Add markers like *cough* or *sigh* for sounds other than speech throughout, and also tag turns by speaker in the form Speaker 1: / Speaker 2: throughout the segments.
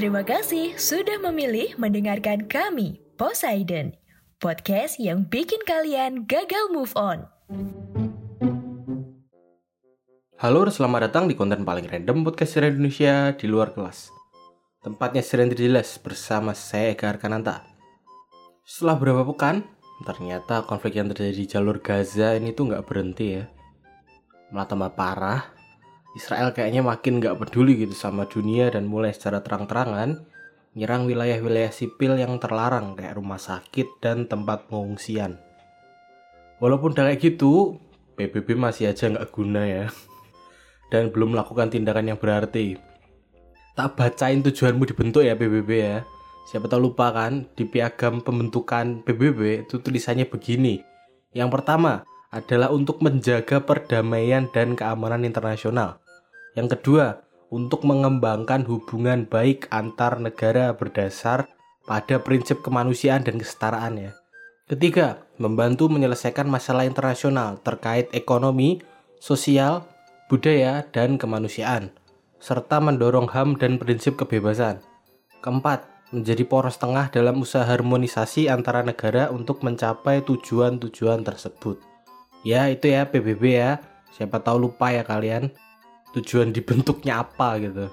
Speaker 1: Terima kasih sudah memilih mendengarkan kami, Poseidon, podcast yang bikin kalian gagal move on.
Speaker 2: Halo, selamat datang di konten paling random podcast sejarah Indonesia di luar kelas. Tempatnya sering jelas bersama saya Eka Arkananta. Setelah beberapa pekan, ternyata konflik yang terjadi di jalur Gaza ini tuh nggak berhenti ya. Malah tambah parah. Israel kayaknya makin nggak peduli gitu sama dunia dan mulai secara terang-terangan nyerang wilayah-wilayah sipil yang terlarang kayak rumah sakit dan tempat pengungsian. Walaupun udah kayak gitu, PBB masih aja nggak guna ya. Dan belum melakukan tindakan yang berarti. Tak bacain tujuanmu dibentuk ya PBB ya. Siapa tahu lupa kan, di piagam pembentukan PBB itu tulisannya begini. Yang pertama adalah untuk menjaga perdamaian dan keamanan internasional. Yang kedua, untuk mengembangkan hubungan baik antar negara berdasar pada prinsip kemanusiaan dan kesetaraan ya. Ketiga, membantu menyelesaikan masalah internasional terkait ekonomi, sosial, budaya, dan kemanusiaan, serta mendorong HAM dan prinsip kebebasan. Keempat, menjadi poros tengah dalam usaha harmonisasi antara negara untuk mencapai tujuan-tujuan tersebut. Ya, itu ya PBB ya. Siapa tahu lupa ya kalian tujuan dibentuknya apa gitu.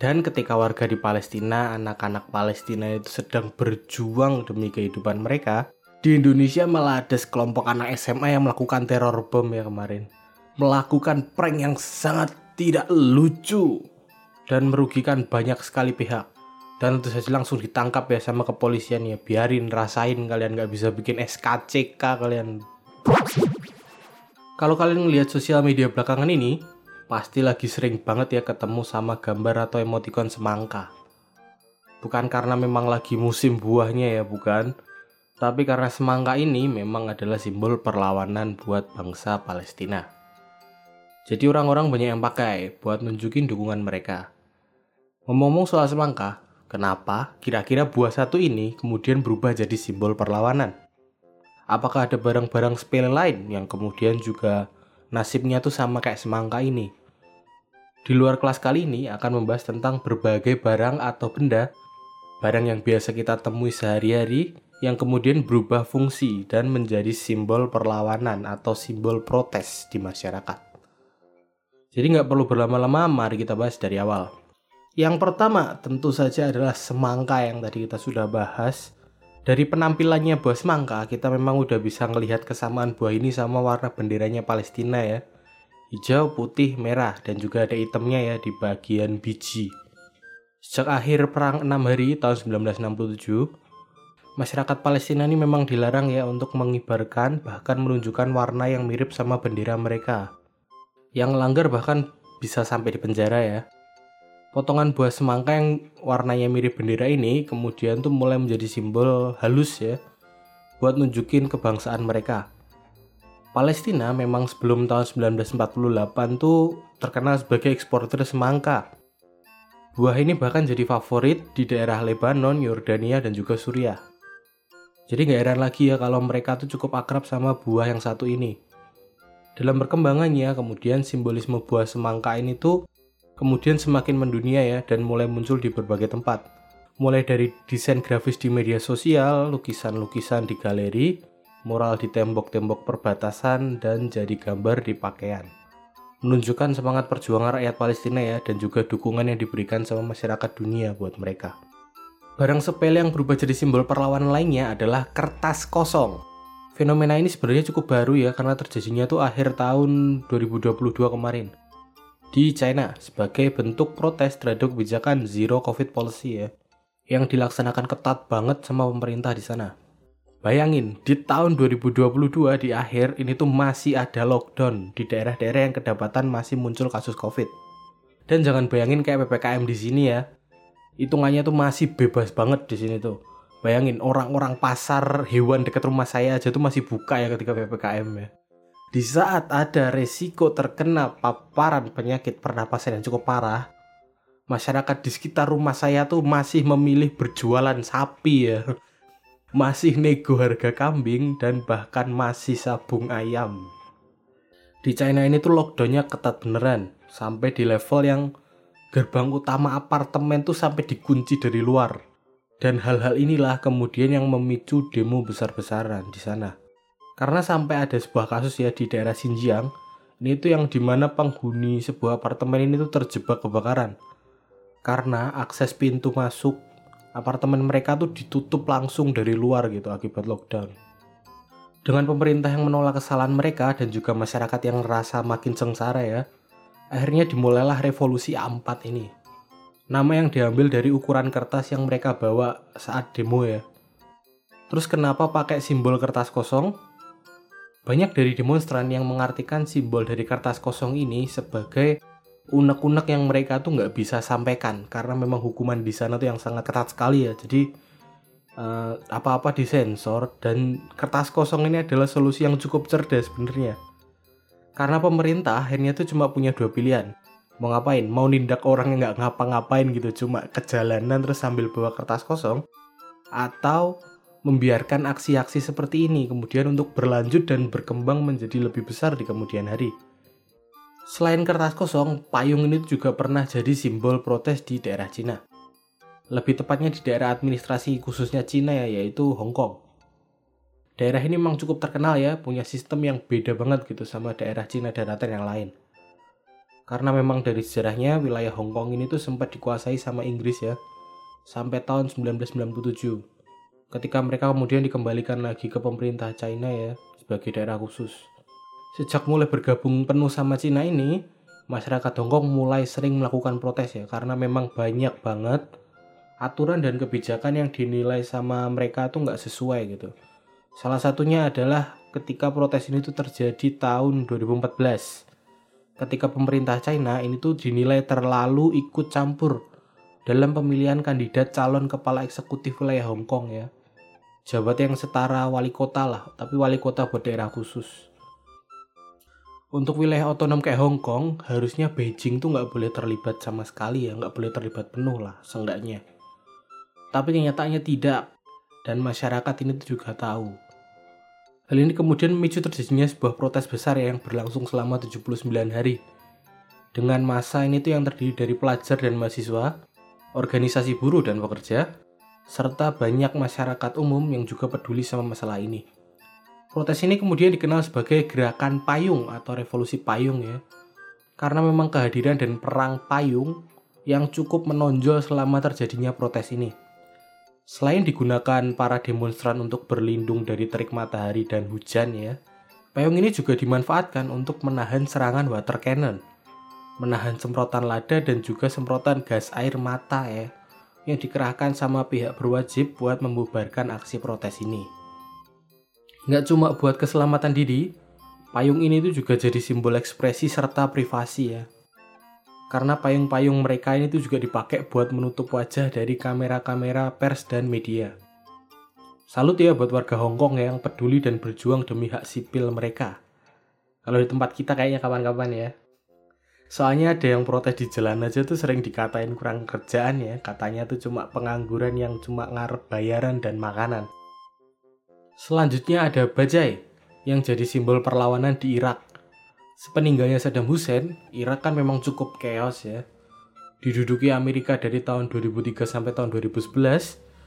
Speaker 2: Dan ketika warga di Palestina, anak-anak Palestina itu sedang berjuang demi kehidupan mereka, di Indonesia malah ada sekelompok anak SMA yang melakukan teror bom ya kemarin. Melakukan prank yang sangat tidak lucu dan merugikan banyak sekali pihak dan tentu saja langsung ditangkap ya sama kepolisian ya biarin rasain kalian nggak bisa bikin SKCK kalian kalau kalian ngelihat sosial media belakangan ini pasti lagi sering banget ya ketemu sama gambar atau emoticon semangka bukan karena memang lagi musim buahnya ya bukan tapi karena semangka ini memang adalah simbol perlawanan buat bangsa Palestina. Jadi orang-orang banyak yang pakai buat nunjukin dukungan mereka. Ngomong-ngomong soal semangka, Kenapa kira-kira buah satu ini kemudian berubah jadi simbol perlawanan? Apakah ada barang-barang sepele lain yang kemudian juga nasibnya tuh sama kayak semangka ini? Di luar kelas kali ini akan membahas tentang berbagai barang atau benda, barang yang biasa kita temui sehari-hari yang kemudian berubah fungsi dan menjadi simbol perlawanan atau simbol protes di masyarakat. Jadi nggak perlu berlama-lama, mari kita bahas dari awal. Yang pertama tentu saja adalah semangka yang tadi kita sudah bahas. Dari penampilannya buah semangka, kita memang udah bisa melihat kesamaan buah ini sama warna benderanya Palestina ya. Hijau, putih, merah, dan juga ada hitamnya ya di bagian biji. Sejak akhir Perang 6 Hari tahun 1967, masyarakat Palestina ini memang dilarang ya untuk mengibarkan bahkan menunjukkan warna yang mirip sama bendera mereka. Yang langgar bahkan bisa sampai di penjara ya potongan buah semangka yang warnanya mirip bendera ini kemudian tuh mulai menjadi simbol halus ya buat nunjukin kebangsaan mereka. Palestina memang sebelum tahun 1948 tuh terkenal sebagai eksportir semangka. Buah ini bahkan jadi favorit di daerah Lebanon, Yordania, dan juga Suriah. Jadi nggak heran lagi ya kalau mereka tuh cukup akrab sama buah yang satu ini. Dalam perkembangannya, kemudian simbolisme buah semangka ini tuh kemudian semakin mendunia ya dan mulai muncul di berbagai tempat. Mulai dari desain grafis di media sosial, lukisan-lukisan di galeri, mural di tembok-tembok perbatasan, dan jadi gambar di pakaian. Menunjukkan semangat perjuangan rakyat Palestina ya dan juga dukungan yang diberikan sama masyarakat dunia buat mereka. Barang sepele yang berubah jadi simbol perlawanan lainnya adalah kertas kosong. Fenomena ini sebenarnya cukup baru ya karena terjadinya tuh akhir tahun 2022 kemarin di China sebagai bentuk protes terhadap kebijakan zero covid policy ya yang dilaksanakan ketat banget sama pemerintah di sana. Bayangin, di tahun 2022 di akhir ini tuh masih ada lockdown di daerah-daerah yang kedapatan masih muncul kasus covid. Dan jangan bayangin kayak PPKM di sini ya. Hitungannya tuh masih bebas banget di sini tuh. Bayangin orang-orang pasar hewan dekat rumah saya aja tuh masih buka ya ketika PPKM ya. Di saat ada resiko terkena paparan penyakit pernapasan yang cukup parah, masyarakat di sekitar rumah saya tuh masih memilih berjualan sapi ya. Masih nego harga kambing dan bahkan masih sabung ayam. Di China ini tuh lockdownnya ketat beneran, sampai di level yang gerbang utama apartemen tuh sampai dikunci dari luar. Dan hal-hal inilah kemudian yang memicu demo besar-besaran di sana. Karena sampai ada sebuah kasus ya di daerah Xinjiang, ini tuh yang di mana penghuni sebuah apartemen ini tuh terjebak kebakaran. Karena akses pintu masuk apartemen mereka tuh ditutup langsung dari luar gitu akibat lockdown. Dengan pemerintah yang menolak kesalahan mereka dan juga masyarakat yang merasa makin sengsara ya, akhirnya dimulailah revolusi A4 ini. Nama yang diambil dari ukuran kertas yang mereka bawa saat demo ya. Terus kenapa pakai simbol kertas kosong? Banyak dari demonstran yang mengartikan simbol dari kertas kosong ini sebagai unek-unek yang mereka tuh nggak bisa sampaikan karena memang hukuman di sana tuh yang sangat ketat sekali ya. Jadi uh, apa-apa disensor dan kertas kosong ini adalah solusi yang cukup cerdas sebenarnya. Karena pemerintah akhirnya tuh cuma punya dua pilihan. Mau ngapain? Mau nindak orang yang nggak ngapa-ngapain gitu, cuma ke jalanan terus sambil bawa kertas kosong, atau membiarkan aksi-aksi seperti ini kemudian untuk berlanjut dan berkembang menjadi lebih besar di kemudian hari. Selain kertas kosong, payung ini juga pernah jadi simbol protes di daerah Cina. Lebih tepatnya di daerah administrasi khususnya Cina ya, yaitu Hong Kong. Daerah ini memang cukup terkenal ya, punya sistem yang beda banget gitu sama daerah Cina daratan yang lain. Karena memang dari sejarahnya wilayah Hong Kong ini tuh sempat dikuasai sama Inggris ya, sampai tahun 1997 ketika mereka kemudian dikembalikan lagi ke pemerintah China ya sebagai daerah khusus. Sejak mulai bergabung penuh sama Cina ini, masyarakat Hongkong mulai sering melakukan protes ya karena memang banyak banget aturan dan kebijakan yang dinilai sama mereka tuh nggak sesuai gitu. Salah satunya adalah ketika protes ini tuh terjadi tahun 2014. Ketika pemerintah China ini tuh dinilai terlalu ikut campur dalam pemilihan kandidat calon kepala eksekutif wilayah Hong Kong ya jabat yang setara wali kota lah, tapi wali kota buat daerah khusus. Untuk wilayah otonom kayak Hong Kong, harusnya Beijing tuh nggak boleh terlibat sama sekali ya, nggak boleh terlibat penuh lah, seenggaknya. Tapi kenyataannya tidak, dan masyarakat ini tuh juga tahu. Hal ini kemudian memicu terjadinya sebuah protes besar ya, yang berlangsung selama 79 hari. Dengan masa ini tuh yang terdiri dari pelajar dan mahasiswa, organisasi buruh dan pekerja, serta banyak masyarakat umum yang juga peduli sama masalah ini. Protes ini kemudian dikenal sebagai gerakan payung atau revolusi payung ya. Karena memang kehadiran dan perang payung yang cukup menonjol selama terjadinya protes ini. Selain digunakan para demonstran untuk berlindung dari terik matahari dan hujan ya, payung ini juga dimanfaatkan untuk menahan serangan water cannon, menahan semprotan lada dan juga semprotan gas air mata ya yang dikerahkan sama pihak berwajib buat membubarkan aksi protes ini. Nggak cuma buat keselamatan diri, payung ini tuh juga jadi simbol ekspresi serta privasi ya. Karena payung-payung mereka ini tuh juga dipakai buat menutup wajah dari kamera-kamera pers dan media. Salut ya buat warga Hong Kong yang peduli dan berjuang demi hak sipil mereka. Kalau di tempat kita kayaknya kapan-kapan ya. Soalnya ada yang protes di jalan aja tuh sering dikatain kurang kerjaan ya. Katanya tuh cuma pengangguran yang cuma ngarep bayaran dan makanan. Selanjutnya ada bajai yang jadi simbol perlawanan di Irak. Sepeninggalnya Saddam Hussein, Irak kan memang cukup chaos ya. Diduduki Amerika dari tahun 2003 sampai tahun 2011,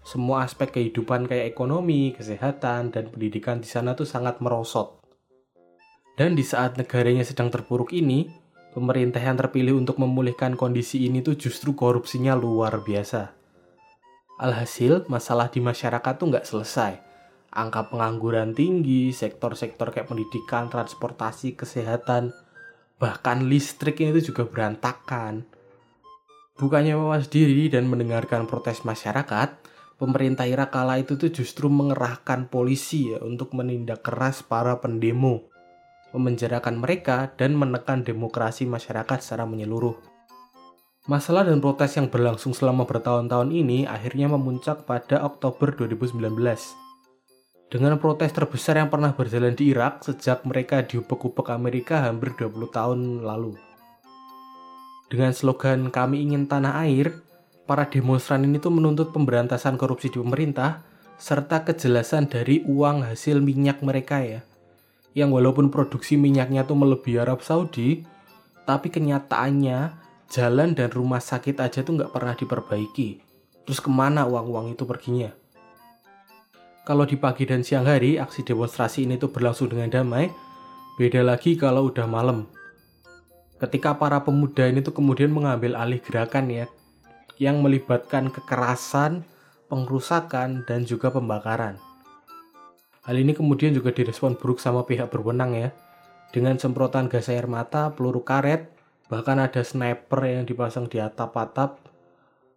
Speaker 2: semua aspek kehidupan kayak ekonomi, kesehatan, dan pendidikan di sana tuh sangat merosot. Dan di saat negaranya sedang terpuruk ini, pemerintah yang terpilih untuk memulihkan kondisi ini tuh justru korupsinya luar biasa. Alhasil, masalah di masyarakat tuh nggak selesai. Angka pengangguran tinggi, sektor-sektor kayak pendidikan, transportasi, kesehatan, bahkan listrik ini tuh juga berantakan. Bukannya mawas diri dan mendengarkan protes masyarakat, pemerintah Irak kala itu tuh justru mengerahkan polisi ya untuk menindak keras para pendemo memenjarakan mereka, dan menekan demokrasi masyarakat secara menyeluruh. Masalah dan protes yang berlangsung selama bertahun-tahun ini akhirnya memuncak pada Oktober 2019. Dengan protes terbesar yang pernah berjalan di Irak sejak mereka diubek-ubek Amerika hampir 20 tahun lalu. Dengan slogan kami ingin tanah air, para demonstran ini tuh menuntut pemberantasan korupsi di pemerintah serta kejelasan dari uang hasil minyak mereka ya yang walaupun produksi minyaknya tuh melebihi Arab Saudi, tapi kenyataannya jalan dan rumah sakit aja tuh nggak pernah diperbaiki. Terus ke mana uang-uang itu perginya? Kalau di pagi dan siang hari, aksi demonstrasi ini tuh berlangsung dengan damai. Beda lagi kalau udah malam. Ketika para pemuda ini tuh kemudian mengambil alih gerakan ya, yang melibatkan kekerasan, pengrusakan, dan juga pembakaran. Hal ini kemudian juga direspon buruk sama pihak berwenang ya, dengan semprotan gas air mata, peluru karet, bahkan ada sniper yang dipasang di atap-atap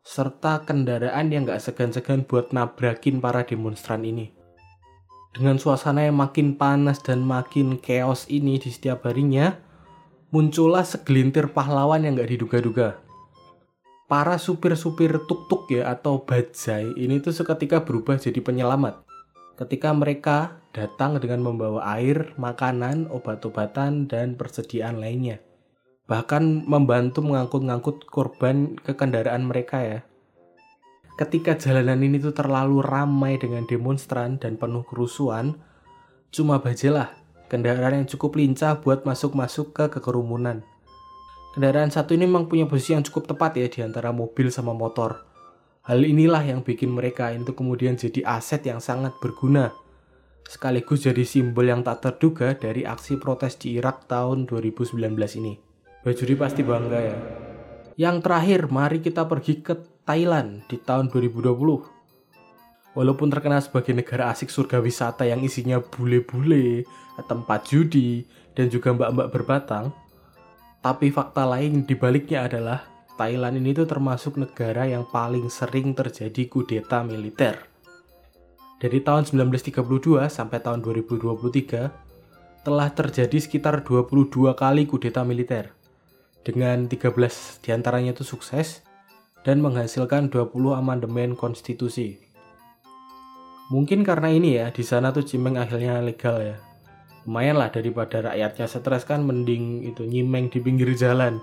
Speaker 2: serta kendaraan yang gak segan-segan buat nabrakin para demonstran ini. Dengan suasana yang makin panas dan makin chaos ini di setiap harinya, muncullah segelintir pahlawan yang gak diduga-duga. Para supir-supir tuk-tuk ya atau bajai ini tuh seketika berubah jadi penyelamat. Ketika mereka datang dengan membawa air, makanan, obat-obatan, dan persediaan lainnya bahkan membantu mengangkut-ngangkut korban ke kendaraan mereka ya. Ketika jalanan ini tuh terlalu ramai dengan demonstran dan penuh kerusuhan, cuma bajalah kendaraan yang cukup lincah buat masuk-masuk ke kekerumunan. Kendaraan satu ini memang punya posisi yang cukup tepat ya di antara mobil sama motor. Hal inilah yang bikin mereka itu kemudian jadi aset yang sangat berguna. Sekaligus jadi simbol yang tak terduga dari aksi protes di Irak tahun 2019 ini. Bajuri pasti bangga ya. Yang terakhir, mari kita pergi ke Thailand di tahun 2020. Walaupun terkenal sebagai negara asik surga wisata yang isinya bule-bule, tempat judi, dan juga mbak-mbak berbatang, tapi fakta lain di baliknya adalah Thailand ini tuh termasuk negara yang paling sering terjadi kudeta militer. Dari tahun 1932 sampai tahun 2023, telah terjadi sekitar 22 kali kudeta militer dengan 13 di antaranya itu sukses dan menghasilkan 20 amandemen konstitusi. Mungkin karena ini ya, di sana tuh cimeng akhirnya legal ya. Lumayan lah daripada rakyatnya stres kan mending itu nyimeng di pinggir jalan.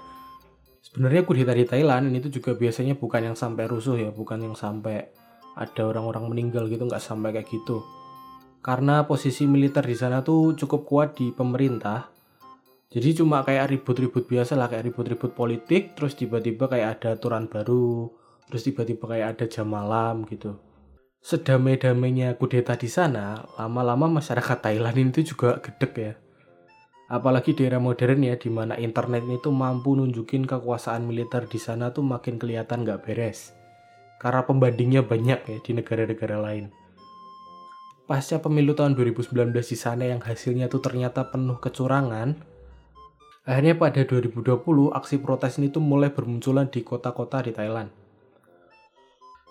Speaker 2: Sebenarnya kudeta di Thailand ini tuh juga biasanya bukan yang sampai rusuh ya, bukan yang sampai ada orang-orang meninggal gitu, nggak sampai kayak gitu. Karena posisi militer di sana tuh cukup kuat di pemerintah, jadi cuma kayak ribut-ribut biasa lah kayak ribut-ribut politik terus tiba-tiba kayak ada aturan baru terus tiba-tiba kayak ada jam malam gitu. Sedamai-damainya kudeta di sana lama-lama masyarakat Thailand itu juga gedek ya apalagi di era modern ya di mana internet itu mampu nunjukin kekuasaan militer di sana tuh makin kelihatan gak beres karena pembandingnya banyak ya di negara-negara lain pasca pemilu tahun 2019 di sana yang hasilnya tuh ternyata penuh kecurangan Akhirnya pada 2020 aksi protes ini tuh mulai bermunculan di kota-kota di Thailand.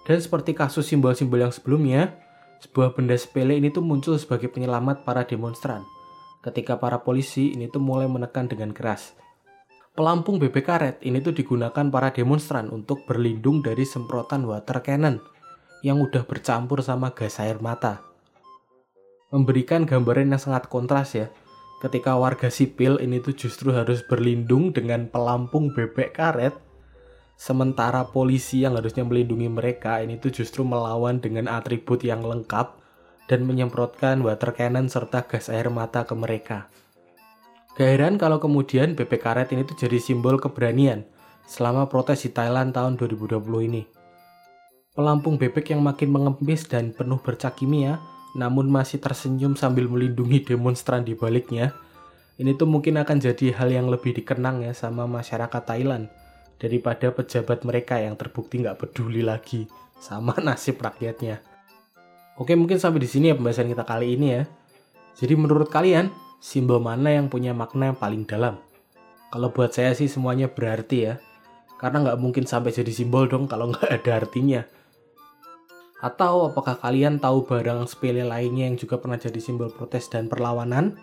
Speaker 2: Dan seperti kasus simbol-simbol yang sebelumnya, sebuah benda sepele ini tuh muncul sebagai penyelamat para demonstran. Ketika para polisi ini tuh mulai menekan dengan keras. Pelampung bebek karet ini tuh digunakan para demonstran untuk berlindung dari semprotan water cannon yang udah bercampur sama gas air mata. Memberikan gambaran yang sangat kontras ya, ketika warga sipil ini tuh justru harus berlindung dengan pelampung bebek karet sementara polisi yang harusnya melindungi mereka ini tuh justru melawan dengan atribut yang lengkap dan menyemprotkan water cannon serta gas air mata ke mereka. Gak kalau kemudian bebek karet ini tuh jadi simbol keberanian selama protes di Thailand tahun 2020 ini. Pelampung bebek yang makin mengempis dan penuh bercak kimia namun masih tersenyum sambil melindungi demonstran di baliknya, ini tuh mungkin akan jadi hal yang lebih dikenang ya sama masyarakat Thailand daripada pejabat mereka yang terbukti nggak peduli lagi sama *laughs* nasib rakyatnya. Oke mungkin sampai di sini ya pembahasan kita kali ini ya. Jadi menurut kalian simbol mana yang punya makna yang paling dalam? Kalau buat saya sih semuanya berarti ya. Karena nggak mungkin sampai jadi simbol dong kalau *laughs* nggak ada artinya. Atau apakah kalian tahu barang sepele lainnya yang juga pernah jadi simbol protes dan perlawanan?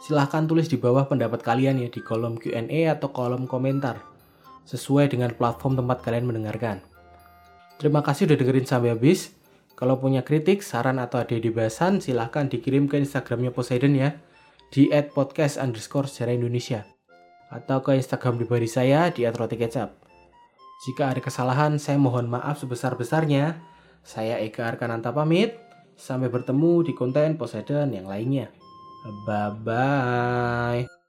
Speaker 2: Silahkan tulis di bawah pendapat kalian ya di kolom Q&A atau kolom komentar sesuai dengan platform tempat kalian mendengarkan. Terima kasih udah dengerin sampai habis. Kalau punya kritik, saran atau ada bahasan, silahkan dikirim ke Instagramnya Poseidon ya di @podcast underscore sejarah Indonesia atau ke Instagram pribadi saya di @rotikecap. Jika ada kesalahan, saya mohon maaf sebesar-besarnya. Saya Eka Arkananta pamit. Sampai bertemu di konten Poseidon yang lainnya. Bye-bye.